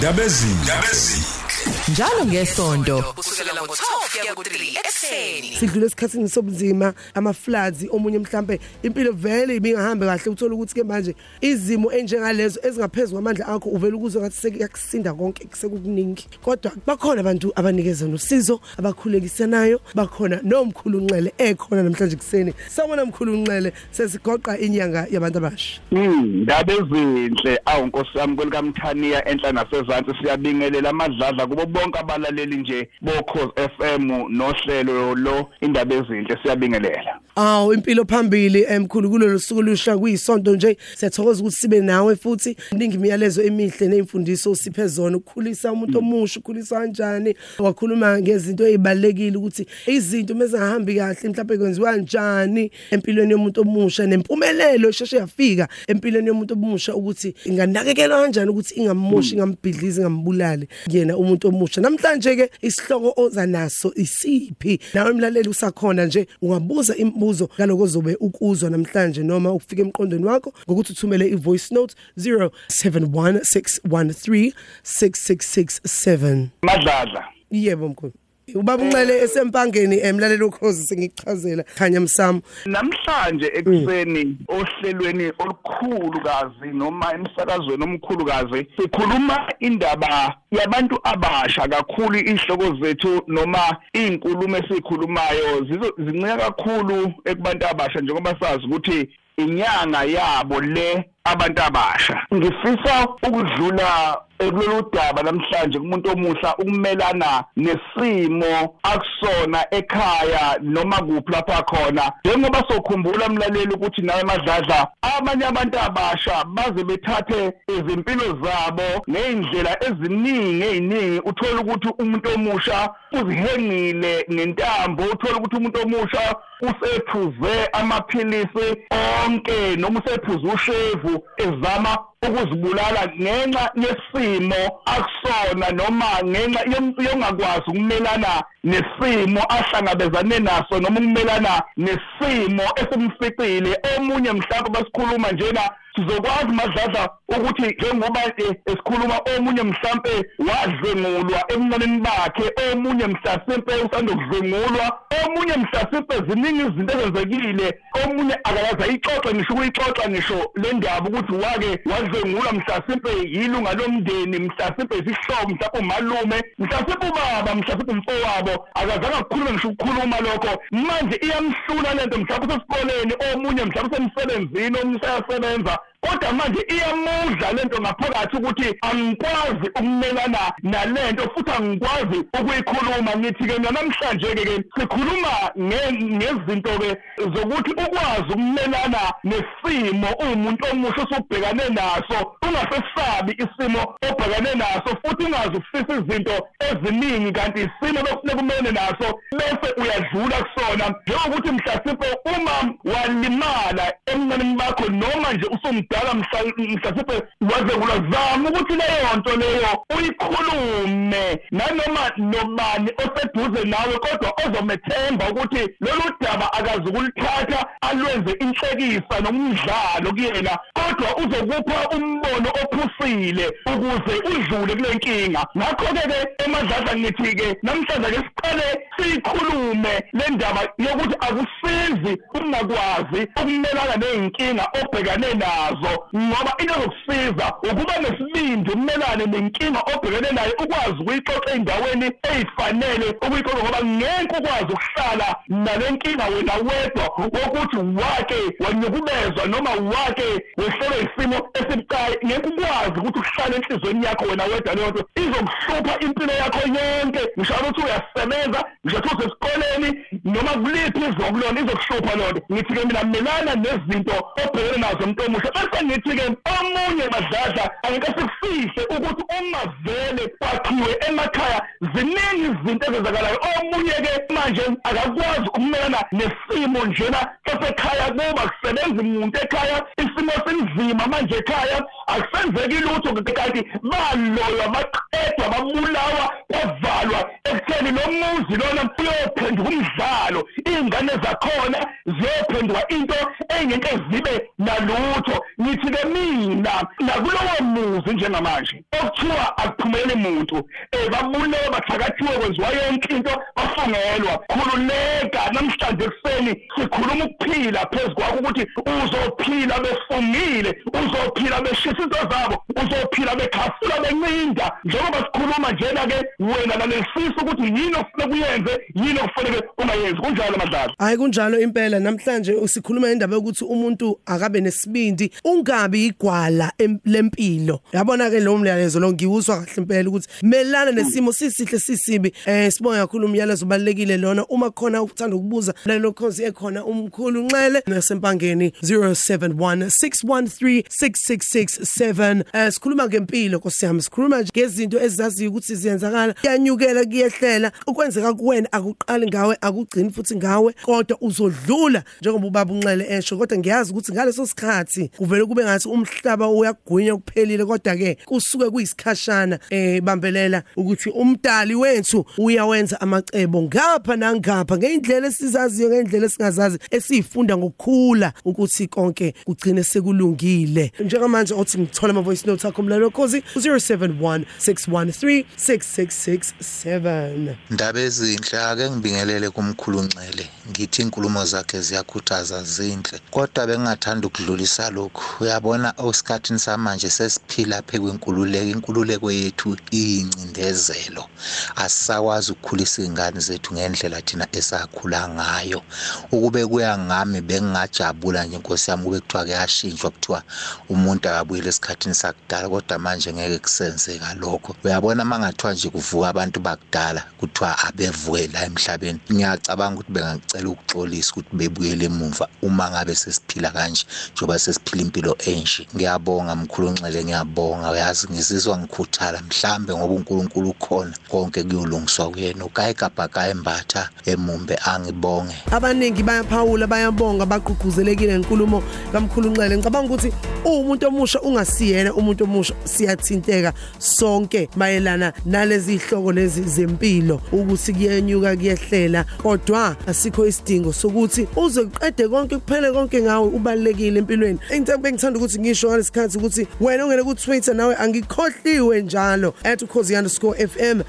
ndabezini njalo ngesonto kusukela ngo-12 kuya ku-3 ekuseni. Sidlule esikhathini sobunzima ama-floods omunye mhlambe impilo vele ibingahambe kahle. Uthola ukuthi ke manje izimo enjengalezo ezingaphezulu kwamandla akho uvele ukuzwe ngathi sekuyakusinda konke sekukuningi. Kodwa bakhona abantu abanikeza nosizo abakhulekisanayo bakhona nomkhulu Nxele ekhona namhlanje kuseni sawona mkhulu Nxele sesigoqa inyanga yabantu abasha. Mm, ndaba ezinhle awunkosi yami kwelikamthaniya enhla nasezantsi siyabingelela amadladla kubo bonke abalaleli nje bokhozi FM nohlelo lo indaba ezinhle siyabingelela. Aw impilo phambili emkhulu kulolu suku lusha kuyisonto nje. Siyathokoza ukuthi sibe nawe futhi. Iningi imiyalezo emihle neimfundiso siphe zona. Ukukhulisa umuntu omusha ukukhulisa kanjani? Wakhuluma ngezinto ezibalekile ukuthi izinto mezingahambi kahle mhlawumbe kwenziwa kanjani empilweni yomuntu omusha? Nempumelelo esheshe yafika empilweni yomuntu omusha ukuthi inganakekelwa kanjani ukuthi ingamoshi ingambhidlizi ingambulali. Yena umuntu omusha. Namhlanje ke isihloko oza naso isiphi? Nawe emlaleli usakhona nje ungabuza imibuzo ngaloko ozobe ukuzwa namhlanje noma ukufika emqondweni wakho ngokuthi uthumele ivoice note 0716136667 madladla. Yebo mkhulu. Ubaba unxele esempangeni emlaleli ukhozi sengichazela. Khanya msamo. Namhlanje ekuseni ohlelweni olukhulu kazi noma emsakazweni omkhulu kazi sikhuluma indaba yabantu abasha kakhulu inhloko zethu noma izinkulumo esikhulumayo. Zincika kakhulu ekubantu abasha njengoba sazi ukuthi inyanga yabo le abantu abasha. Ngifisa ukudlula ekulolu daba namhlanje kumuntu omuhla ukumelana nesimo akusona ekhaya noma kuphi lapha khona. Njengoba sokhumbula mlaleli ukuthi nawe madladla abanye abantu abasha baze bethathe izimpilo zabo nezindlela eziningi eziningi uthola ukuthi umuntu omusha uzihengile nentambo uthola ukuthi umuntu omusha usephuze amaphilisi onke noma usephuze ushevu ezama ukuzibulala ngenxa yesimo akusona noma ngenxa yongakwazi ukumelana nesimo ahlangabezane naso noma ukumelana nesimo esimficile omunye mhlawumbe basikhuluma njena sizokwazi madladla ukuthi njengoba esikhuluma omunye mhlambe wadlengulwa ebuncaneni bakhe omunye mhlasimpe usandokudlengulwa omunye mhlasimpe ziningi izinto ezenzekile omunye akakaze ayixoxe ngisho ukuyixoxa ngisho le ndaba ukuthi wake wadlengulwa mhlasimpe yilunga lomndeni mhlasimpe isihlobo mhlawumbe umalume mhlasimpe ubaba mhlasimpe umfowabo akazange akukhulume ngisho ukukhuluma lokho. Manje iyamhlula lento mhlawumbe usesikoleni omunye mhlawumbe usemsebenzini omunye usayasebenza. Kodwa manje iyamudla lento ngaphakathi ukuthi angikwazi ukumelana nalento futhi angikwazi ukuyikhuluma. Ngithi ke namhlanje ke sikhuluma ngezinto ke zokuthi ukwazi ukumelana nesimo umuntu omusha osubhekane naso ungasesabi isimo obhekane naso futhi ungazi ukufisa izinto eziningi kanti isimo bekufuneka kumele naso bese uyadlula kusona. Njengokuthi mhlasimpe uma walimala emncaneni bakho noma nje usum omdala mhlasimpe waze kulazama ukuthi leyo nto leyo uyikhulume. Nanoma nobani oseduze nawe kodwa ozomethemba ukuthi lolu daba akazukulithatha alwenze inhlekisa nomdlalo kuyena kodwa uzokupha umbono ophusile ukuze udlule kule nkinga. Ngakho-ke ke emadladla ngithi ke namhlanje ke siqale siyikhulume le ndaba yokuthi akusizi ungakwazi ukumelana ney'nkinga obhekane nazo. Ngoba into ezokusiza ukuba nesibindi umelane nenkinga obhekene nayo ukwazi ukuyixoxa ey'ndaweni ey'fanele ukuyixoxa ngoba ngeke ukwazi ukuhlala nale nkinga wena wedwa wokuthi wake wanyukubezwa noma wake wehlelwe isimo esibucayi. Ngeke ukwazi ukuthi uhlale enhliziyweni yakho wena wedwa leyo nto. Izokuhlupha impilo yakho yonke. Ngisho ukuthi uyasebenza ngisho ukuthi usesikoleni noma kuliphi izokulona izokuhlupha leyo nto ngithi ke mina melana nezinto obhekene nazo umuntu omusha. Bese ngithi ke omunye madladla angeke sikufihle ukuthi uma vele kwakhiwe emakhaya ziningi izinto ezenzakalayo. Omunye ke manje akakwazi ukumelana nesimo njena sasekhaya kuba kusebenza umuntu ekhaya isimo sinzima manje ekhaya akusenzeki lutho kanti baloywa baqedwa babulawa bavalwa ekutheni lo muzi lona uyophenduka umdlalo iy'ngane zakhona ziyophenduka into engeke zibe nalutho. Ngithi ke mina nakulowo muzi njengamanje okuthiwa akuphumeleli muntu. Um babulewe bathakathiwe kwenziwa yonke into. Bafungelwa khululeka namhlanje ekuseni sikhuluma ukuphila phezu kwakho ukuthi uzophila befungile uzophila beshisa into zabo uzophila bekhafula bencinda njengoba sikhuluma njena-ke wena nalelifisa ukuthi yini ofuna kuyenze yini okufanele ungayenzi. Kunjalo madlala hayi kunjalo impela. Namhlanje usikhuluma indaba yokuthi umuntu akabe nesibindi ungabi igwala em- lempilo. Yabona ke lo mlayezo lo ngiwuzwa kahle impela ukuthi melana nesimo sisihle sisibi. Eh sibonga kakhulu umyalezo obalekile lona. Uma khona ukuthanda ukubuza lelo khosi ekhona umkhulu Nxele nasempangeni 0716136667 eh sikhuluma ngempilo nkosiyami sikhuluma nje ngezinto ezaziyo ukuthi ziyenzakala. Kuyanyukela kuyehlela. Ukwenzeka kuwena akuqali ngawe akugcini futhi ngawe kodwa uzodlula njengoba ubaba unxele esho. Kodwa ngiyazi ukuthi ngaleso sikhathi kuvele kube ngathi umhlaba uyagwinya kuphelile kodwa ke kusuke kuyisikhashana eh bambelela ukuthi umdali wethu uyawenza amacebo ngapha nangapha ngeindlela esizaziyo ngeindlela esingazazi esifunda ngokukhula ukuthi konke kugcine sekulungile njengamanje othi ngithola ama voice notes akho mlalo khosi 071 613 6667 Ndaba ezinhle ake ngibingelele kumkhulu Nxele. Ngithi inkulumo zakhe ziyakhuthaza zinhle. Kodwa bengingathanda ukudlulisa lokhu. Uyabona osikhathini samanje sesiphila phe kwenkululeko. Inkululeko yethu iyincindezelo. Asisakwazi ukukhulisa ingane zethu ngendlela thina esakhula ngayo. Ukube kuya ngami bengingajabula nje Nkosi yami kube kuthiwa kuyashintshwa kuthiwa umuntu akabuyele esikhathini sakudala kodwa manje ngeke kusenzeka lokho. Uyabona mangathiwa nje kuvuka abantu bakudala kuthiwa abevuke la emhlabeni. Ngiyacabanga ukuthi bengacela ukuxolisa ukuthi bebuyele emuva uma ngabe sesiphila kanje njengoba sesiphila impilo enje. Ngiyabonga mkhulu Nxele ngiyabonga. Uyazi ngizizwa ngikhuthala mhlambe ngoba uNkulunkulu ukhona. Konke kuyolungiswa kuyena ukayigabha kayembatha emumbe angibonge. Abaningi bayaphawula bayabonga bagqugquzelekile ngenkulumo kamkhulu Nxele ngicabanga ukuthi umuntu omusha ungasiyena umuntu omusha siyathinteka sonke mayelana nalezi ihloko lezi zempilo. Ukuthi kuyenyuka kuyehlela kodwa asikho isidingo sokuthi uze uqede konke kuphele konke ngawe ubalekile empilweni. Into bengithanda ukuthi ngisho ngalesikhathi ukuthi wena ongene ku Twitter nawe angikhohliwe njalo. @ukhozi_fm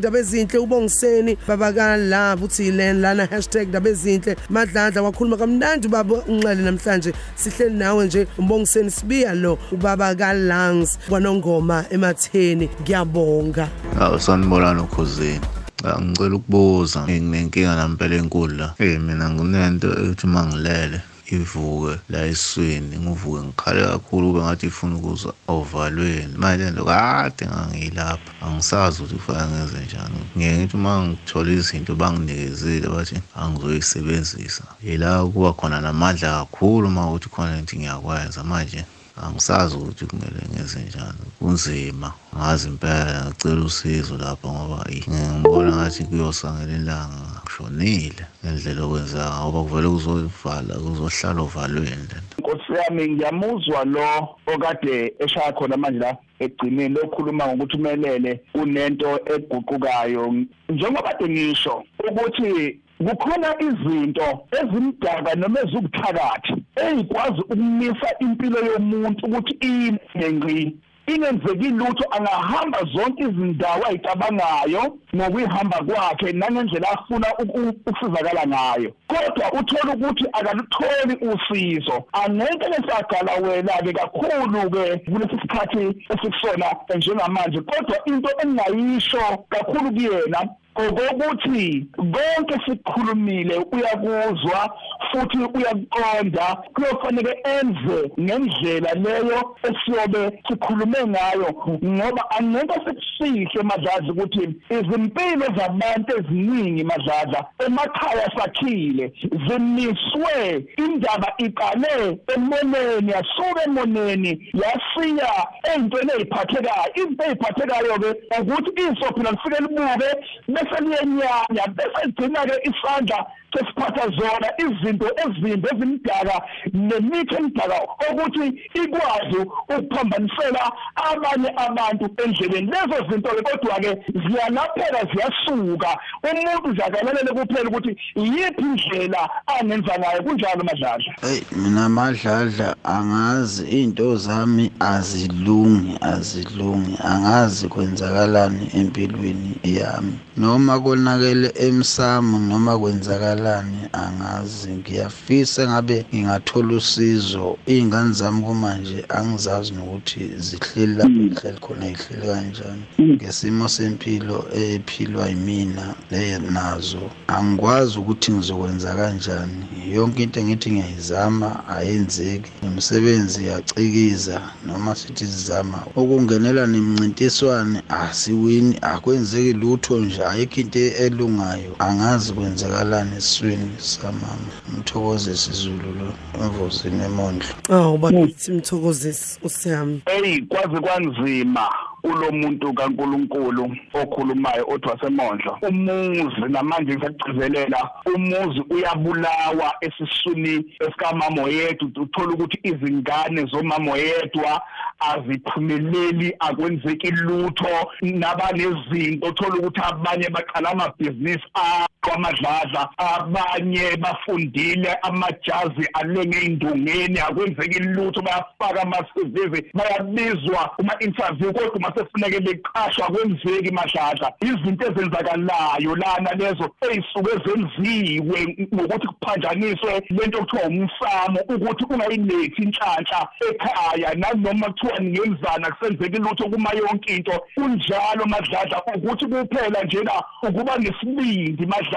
#dabezinhle ubongiseni babakala uthi len lana #dabezinhle madladla wakhuluma kamnandi baba unxele namhlanje. Sihleli nawe nje umbongiseni sibiya lo ubaba kaLangs kwanongoma ematheni. Ngiyabonga. Awu sanibonani ukhosini. Ah, Ngicela ukubuza. Nginenkinga nampela enkulu la. Eh mina nginento ethi mangilele ivuke la esweni ngivuke ngikhale kakhulu kube ngathi ifuna ukuza ovalweni. Manje lento kade ngangilapha angisazi ukuthi kufanele ngenze njani. Ngeke ngithi uma ngithola izinto banginikezile bathi angizoyisebenzisa. Yila kuba khona namandla kakhulu uma ukuthi khona into ngiyakwenza manje. Angisazi ukuthi kumele ngenze njani. Kunzima ngazi impela ngicela usizo lapha ngoba eyi, ngibona ngathi kuyosangela ilanga ngishonile ngendlela okwenzeka ngoba kuvele kuzovala kuzohlala ovalweni lento Nkosi yami ngiyamuzwa lo okade eshaya khona manje la egcineni lokhuluma ngokuthi umelele unento eguqukayo. Njengoba kade ngisho ukuthi kukhona izinto ezimdaka noma ezubuthakathi ezikwazi ukumisa impilo yomuntu ukuthi ime ngqi. Ingenzeki lutho angahamba zonke izindawo ayicabangayo ngokuyihamba kwakhe nangendlela afuna uku- ukusizakala ngayo. Kodwa uthola ukuthi akalutholi usizo. Angeke lesagala wena-ke kakhulu-ke kulesi sikhathi esikusona njengamanje. Kodwa into engingayisho kakhulu kuyena okokuthi konke sikukhulumile uyakuzwa futhi uyakuqonda kuyofanele enze ngendlela leyo esiyobe sikhulume ngayo ngoba angeke sikusihle madlazi ukuthi izimpilo zabantu eziningi madlaza emakhaya sakhile zimiswe indaba iqale emoneni yasuka emoneni yasiya ey'ntweni ey'phathekayo. Into ey'phathekayo-ke ukuthi iso phela lifike libuke bese liyenyanya bese ligcina-ke isandla sesiphatha zona izinto ezimbi ezimdaka nemithi emdaka ukuthi ikwazi ukuphambanisela abanye abantu endleleni. Lezo zinto-ke kodwa-ke ziyalapheka ziyasuka. Umuntu nje akalalele kuphela ukuthi iyiphi indlela angenza ngayo kunjalo madladla? Hey mina madladla angazi into zami azilungi azilungi. Angazi kwenzakalani empilweni yami. Noma konakele emsamo noma kwenzakalani angazi ngiyafisa ngabe ngingathola usizo. Iy'ngane zami kumanje angizazi nokuthi zihleli lapho ngihleli khona yihleli kanjani. Ngesimo sempilo ephilwa yimina leyo nazo angikwazi ukuthi ngizokwenza kanjani. Yonke into engithi ngiyayizama ayenzeki. Nomsebenzi yacikiza noma sithi sizama ukungenela nemncintiswane asiwini akwenzeki lutho nje ayikho into elungayo. Angazi kwenzakalani. Esiswini samama umthokoze sizulu lo emvozini emondlo awu bathi mthokozisi usiyami? Eyi kwaze kwanzima kulo muntu kaNkuluNkulu okhulumayo othi wasemondlo. Umuzi namanje ngisakugcizelela umuzi uyabulawa esiswini esikamama yedwa uthola ukuthi izingane zomama yedwa aziphumeleli akwenzeki lutho nabanezinto uthola ukuthi abanye baqala amabhizinisi kwamadladla abanye bafundile amajazi alenge indungeni akwenzeki lutho bayafaka ama-CVs bayabizwa kuma-interview kodwa uma sefuneke beqashwa kwenzeki madladla izinto ezenzakalayo lana lezo ey'suke zenziwe ngokuthi kuphanjaniswe lento okuthiwa umsamo ukuthi ungayilethi inhlanhla ekhaya nanoma kuthiwa ningemzana kusenzeki lutho kuma yonke into kunjalo madladla ukuthi kuphela njena ukuba nesibindi madladla.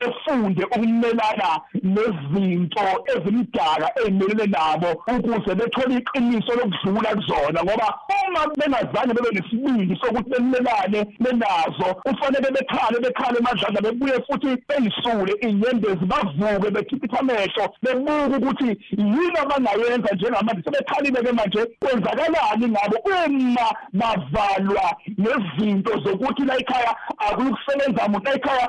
Efunde ukumelana nezinto ezimdaka ey'melele nabo ukuze bethole iqiniso lokudlula kuzona. Ngoba uma bengazange bebe nesibindi sokuthi bemelane benazo kufanele bekhale bekhale madladla bebuye futhi beyisule inyembezi bavuke bekhipha amehlo bebuke ukuthi yini abangayenza njengamanje. Sebekhalile-ke manje kwenzakalani ngabo uma bavalwa nezinto zokuthi la ekhaya akuyukusebenza muntu la ekhaya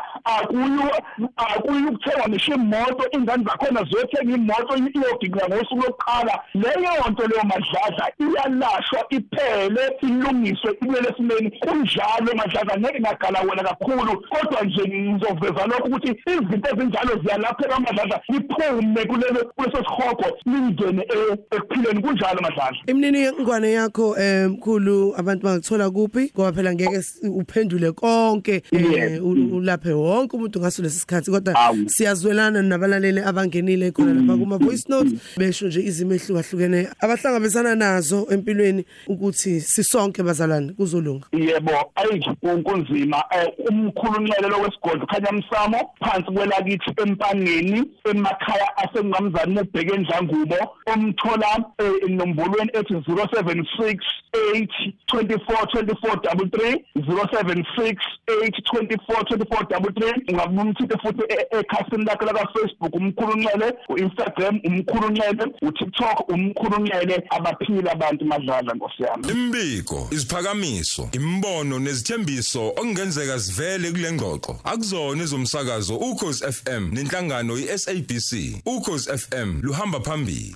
akuyu akuyukuthengwa ngisho imoto ingane zakhona ziyothenga imoto iyogigila ngosuku lokuqala. Leyo nto leyo madladla iyalashwa iphele ilungiswe ibuyele esimeni. Kunjalo madladla ngeke ngagala wena kakhulu kodwa nje ngizoveza lokho ukuthi izinto ezinjalo ziyalapheka madladla liphume kulelo kuleso sihogo lingene ekuphileni. Kunjalo madladla imininingwane yakho eh mkhulu abantu bangithola kuphi? Ngoba phela ngeke s- uphendule konke eh, Yebo. u- ulaphe wonke umuntu ngaso lesikhathi kodwa Awu. siyazwelana nabalaleli abangenile khona lapha kuma voice note besho nje izimo ehlukahlukene abahlangabezana nazo empilweni ukuthi sisonke bazalwane kuzolunga. Yebo ayi kunzima eh, umkhulu unxele lokwesigodlo khanya msamo phansi kwelakithi empangeni emakhaya asengqamzane ubheke endlangubo omthola eh, enombolweni ethi 076 824 24 076 824 24 ungabumthinte futhi e- ekhasini lakhe laka Facebook umkhulu unxele uInstagram umkhulu unxele uTikTok umkhulu unxele abaphila abantu madlala ngosiyami Imbiko, isiphakamiso, imbono nezithembiso okungenzeka sivele kule ngxoxo. Akuzona ezomsakazo ukhozi FM nenhlangano iSABC. Ukhozi FM luhamba phambili.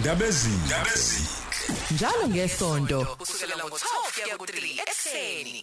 Ndabezini. Ndabezini. njalo ngesonto kusukela ngo-12 kuya ku-3 ekuseni